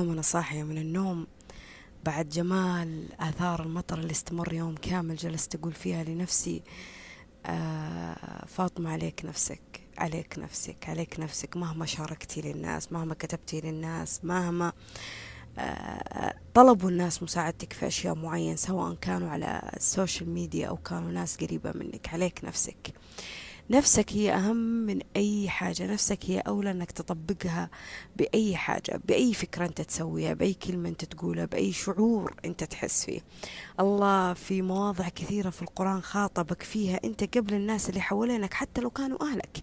يوم أنا صاحية من النوم بعد جمال آثار المطر اللي استمر يوم كامل جلست أقول فيها لنفسي آه فاطمة عليك نفسك عليك نفسك عليك نفسك. مهما شاركتي للناس مهما كتبتي للناس مهما آه طلبوا الناس مساعدتك في أشياء معينة سواء كانوا على ال social media أو كانوا ناس قريبة منك عليك نفسك. نفسك هي أهم من أي حاجة نفسك هي أولى أنك تطبقها بأي حاجة بأي فكرة أنت تسويها بأي كلمة أنت تقولها بأي شعور أنت تحس فيه. الله في مواضع كثيرة في القرآن خاطبك فيها أنت قبل الناس اللي حوالينك حتى لو كانوا أهلك.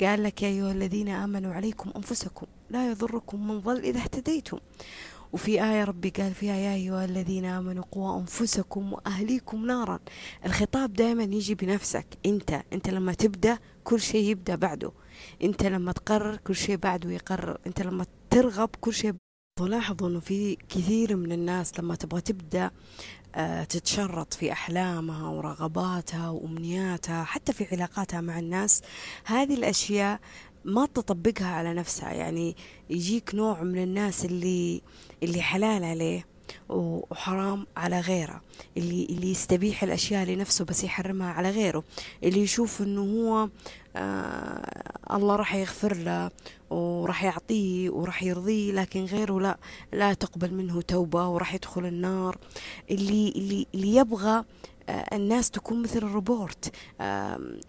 قال لك يا أيها الذين آمنوا عليكم أنفسكم لا يضركم من ضل إذا اهتديتم. وفي آية ربي قال فيها يا أيها الذين آمنوا قوا أنفسكم وأهليكم نارا. الخطاب دائما يجي بنفسك. أنت أنت لما تبدأ كل شيء يبدأ بعده. أنت لما تقرر كل شيء بعده يقرر. أنت لما ترغب كل شيء تلاحظوا أنه في كثير من الناس لما تبغى تبدأ آه، تتشرط في أحلامها ورغباتها وأمنياتها حتى في علاقاتها مع الناس. هذه الأشياء ما تطبقها على نفسها يعني يجيك نوع من الناس اللي اللي حلال عليه. وحرام على غيره. اللي اللي يستبيح الأشياء لنفسه بس يحرمها على غيره. اللي يشوف إنه هو آه الله راح يغفر له وراح يعطيه وراح يرضيه لكن غيره لا لا تقبل منه توبة وراح يدخل النار. اللي اللي اللي يبغى آه، الناس تكون مثل الروبورت.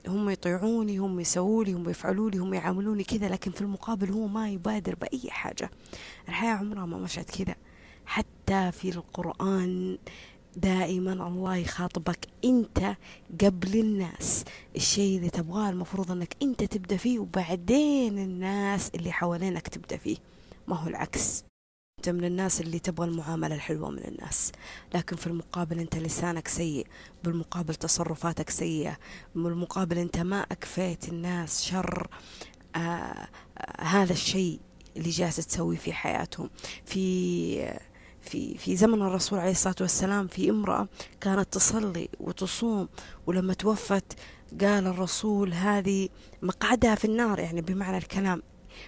هم يطيعوني هم يسووا لي هم يفعلوا لي هم يعاملوني كذا لكن في المقابل هو ما يبادر بأي حاجة. الحياة عمرها ما مشت كذا. حتى في القرآن دائما الله يخاطبك أنت قبل الناس. الشيء اللي تبغاه المفروض أنك أنت تبدأ فيه وبعدين الناس اللي حوالينك تبدأ فيه. ما هو العكس. أنت من الناس اللي تبغى المعاملة الحلوة من الناس. لكن في المقابل أنت لسانك سيء بالمقابل تصرفاتك سيئة بالمقابل أنت ما أكفيت الناس شر آه آه هذا الشيء اللي جالس تسوي في حياتهم. في في في زمن الرسول عليه الصلاة والسلام في امرأة كانت تصلي وتصوم ولما توفت قال الرسول هذه مقعدها في النار يعني بمعنى الكلام.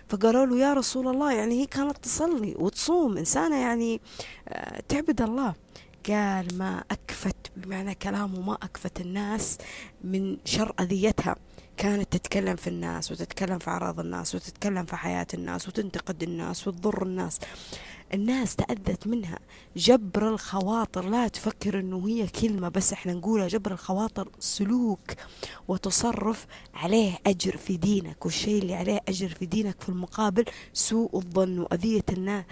فقالوا له يا رسول الله يعني هي كانت تصلي وتصوم إنسانة يعني آه، تعبد الله. قال ما أكفت بمعنى كلامه ما أكفت الناس من شر أذيتها. كانت تتكلم في الناس وتتكلم في أعراض الناس وتتكلم في حياة الناس وتنتقد الناس وتضر الناس. الناس تأذت منها. جبر الخواطر. لا تفكر إنه هي كلمة بس إحنا نقولها. جبر الخواطر سلوك وتصرف عليه أجر في دينك والشيء اللي عليه أجر في دينك في المقابل سوء الظن وأذية الناس